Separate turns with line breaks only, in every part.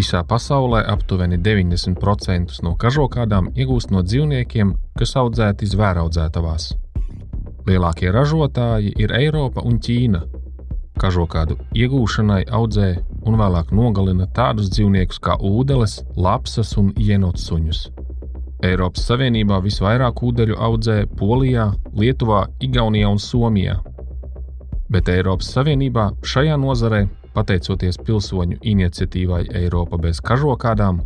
Visā pasaulē aptuveni 90% no kažokādām iegūst no dzīvniekiem, kas audzēti zvēraudzētavās. Lielākie ražotāji ir Eiropa un Ķīna. Kažokādu iegūšanai audzē un vēlāk nogalina tādus dzīvniekus kā ūdeles, lapsas un jenotsuņus. Eiropas Savienībā visvairāk ūdeņu audzē Polijā, Lietuvā, Igaunijā un Somijā. Bet Eiropas Savienībā šajā nozarē, pateicoties pilsoņu iniciatīvai Eiropa bez kažokādām,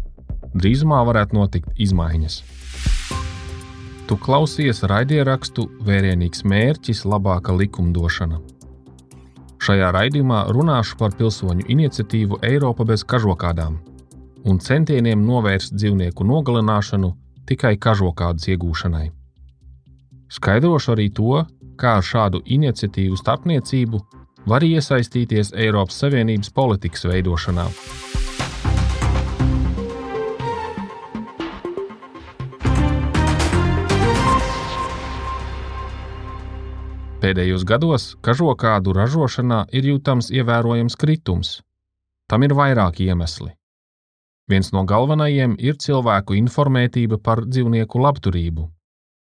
drīzumā varētu notikt izmaiņas. Tu klausies raidierakstu Vērienīgs mērķis, labāka likumdošana. Šajā raidījumā runāšu par pilsoņu iniciatīvu Eiropa bez kažokādām un centieniem novērst dzīvnieku nogalināšanu tikai kažokādas iegūšanai. Skaidrošu arī to, kā ar šādu iniciatīvu starpniecību var iesaistīties Eiropas Savienības politikas veidošanā. Pēdējos gados kažokādu ražošanā ir jūtams ievērojams kritums. Tam ir vairāki iemesli. Viens no galvenajiem ir cilvēku informētība par dzīvnieku labturību.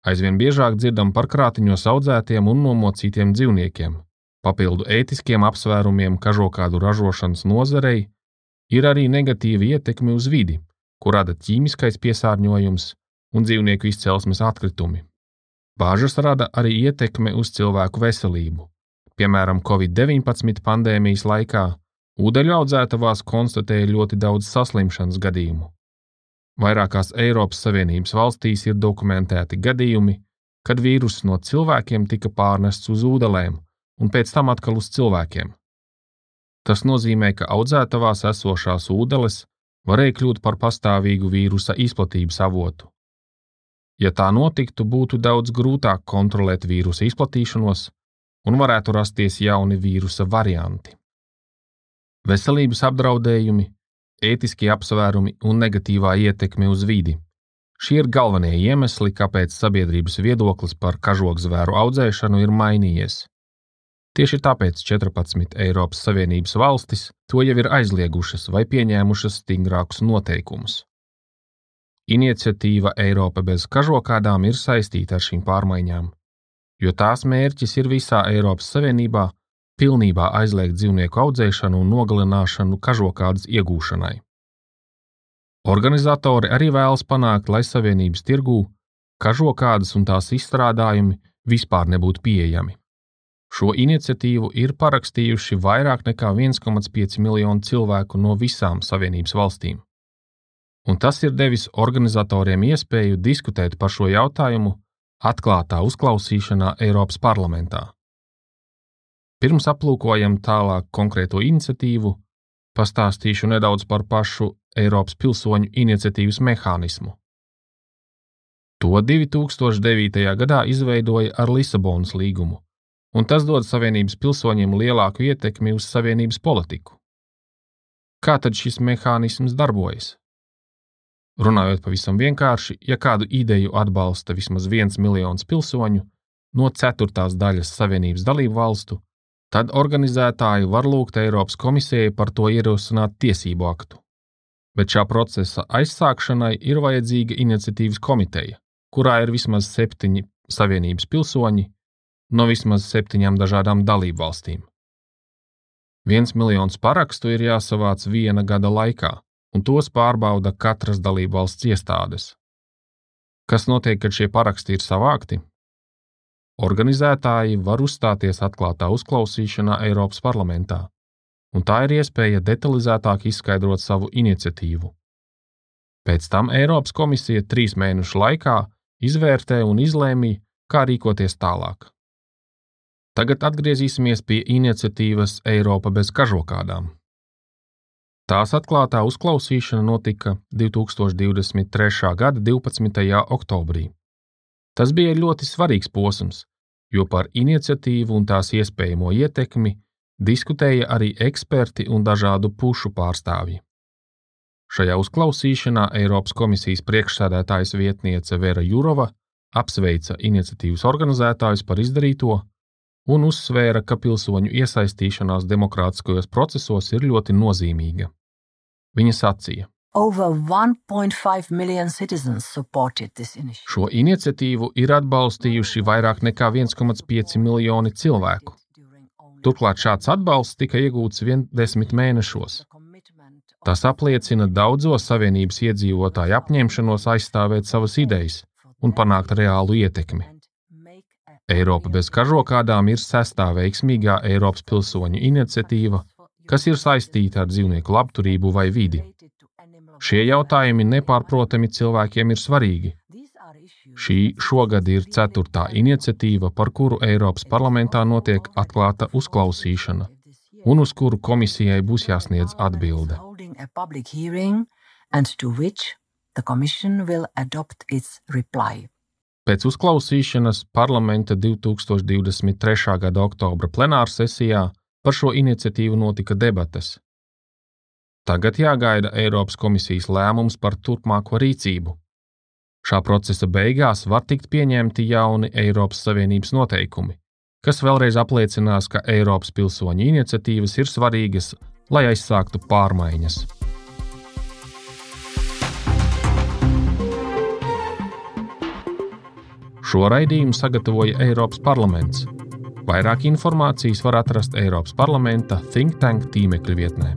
Aizvien biežāk dzirdam par krātiņos audzētiem un nomocītiem dzīvniekiem. Papildu ētiskiem apsvērumiem kažokādu ražošanas nozarei ir arī negatīva ietekme uz vidi, ko rada ķīmiskais piesārņojums un dzīvnieku izcelsmes atkritumi. Bāžas rada arī ietekme uz cilvēku veselību. Piemēram, Covid-19 pandēmijas laikā Ūdeņu audzētavās konstatēja ļoti daudz saslimšanas gadījumu. Vairākās Eiropas Savienības valstīs ir dokumentēti gadījumi, kad vīruss no cilvēkiem tika pārnests uz ūdelēm un pēc tam atkal uz cilvēkiem. Tas nozīmē, ka audzētavās esošās ūdeles varēja kļūt par pastāvīgu vīrusa izplatības avotu. Ja tā notiktu, būtu daudz grūtāk kontrolēt vīrusa izplatīšanos un varētu rasties jauni vīrusa varianti. Veselības apdraudējumi, ētiskie apsvērumi un negatīvā ietekme uz vidi. Šie ir galvenie iemesli, kāpēc sabiedrības viedoklis par kažokzvēru audzēšanu ir mainījies. Tieši tāpēc 14 Eiropas Savienības valstis to jau ir aizliegušas vai pieņēmušas stingrākus noteikumus. Iniciatīva Eiropa bez kažokādām ir saistīta ar šīm pārmaiņām, jo tās mērķis ir visā Eiropas Savienībā pilnībā aizliegt dzīvnieku audzēšanu un nogalināšanu kažokādas iegūšanai. Organizatori arī vēlas panākt, lai savienības tirgū kažokādas un tās izstrādājumi vispār nebūtu pieejami. Šo iniciatīvu ir parakstījuši vairāk nekā 1,5 miljonu cilvēku no visām Savienības valstīm. Un tas ir devis organizatoriem iespēju diskutēt par šo jautājumu atklātā uzklausīšanā Eiropas parlamentā. Pirms aplūkojam tālāk konkrēto iniciatīvu, pastāstīšu nedaudz par pašu Eiropas pilsoņu iniciatīvas mehānismu. To 2009. gadā izveidoja ar Lisabonas līgumu, un tas dod Savienības pilsoņiem lielāku ietekmi uz Savienības politiku. Kā tad šis mehānisms darbojas? Runājot pavisam vienkārši, ja kādu ideju atbalsta vismaz viens miljons pilsoņu no ceturtās daļas Savienības dalību valstu, tad organizētāji var lūgt Eiropas komisijai par to ierosināt tiesību aktu. Bet šā procesa aizsākšanai ir vajadzīga iniciatīvas komiteja, kurā ir vismaz septiņi savienības pilsoņi no vismaz septiņām dažādām dalību valstīm. Viens miljons parakstu ir jāsavāc viena gada laikā, un tos pārbauda katras dalību valsts iestādes. Kas notiek, kad šie paraksti ir savākti? Organizētāji var uzstāties atklātā uzklausīšanā Eiropas parlamentā, un tā ir iespēja detalizētāk izskaidrot savu iniciatīvu. Pēc tam Eiropas komisija trīs mēnešu laikā izvērtē un izlēmīja, kā rīkoties tālāk. Tagad atgriezīsimies pie iniciatīvas Eiropa bez kažokādām. Tās atklātā uzklausīšana notika 2023. gada 12. oktobrī. Tas bija ļoti svarīgs posms, jo par iniciatīvu un tās iespējamo ietekmi diskutēja arī eksperti un dažādu pušu pārstāvji. Šajā uzklausīšanā Eiropas komisijas priekšsēdētājas vietniece Vera Jurova apsveica iniciatīvas organizētājus par izdarīto un uzsvēra, ka pilsoņu iesaistīšanās demokrātiskajos procesos ir ļoti nozīmīga. Viņa sacīja:
Over 1.5 million citizens supported this initiative.
Šo iniciatīvu ir atbalstījuši vairāk nekā 1,5 miljoni cilvēku. Turklāt šāds atbalsts tika iegūts vien desmit mēnešos. Tas apliecina daudzo Savienības iedzīvotāju apņemšanos aizstāvēt savas idejas un panākt reālu ietekmi. Eiropa bez kažokādām ir sestā veiksmīgā Eiropas pilsoņu iniciatīva, kas ir saistīta ar dzīvnieku labturību vai vidi. Šie jautājumi nepārprotami cilvēkiem ir svarīgi. Šī šogad ir ceturtā iniciatīva, par kuru Eiropas parlamentā notiek atklāta uzklausīšana, un uz kuru komisijai būs jāsniedz atbilde. Pēc uzklausīšanas parlamenta 2023. gada oktobra plenārsesijā par šo iniciatīvu notika debates. Tagad jāgaida Eiropas komisijas lēmums par turpmāko rīcību. Šā procesa beigās var tikt pieņemti jauni Eiropas Savienības noteikumi, kas vēlreiz apliecinās, ka Eiropas pilsoņu iniciatīvas ir svarīgas, lai aizsāktu pārmaiņas. Šo raidījumu sagatavoja Eiropas parlaments. Vairāk informācijas var atrast Eiropas parlamenta Think Tank tīmekļa vietnē.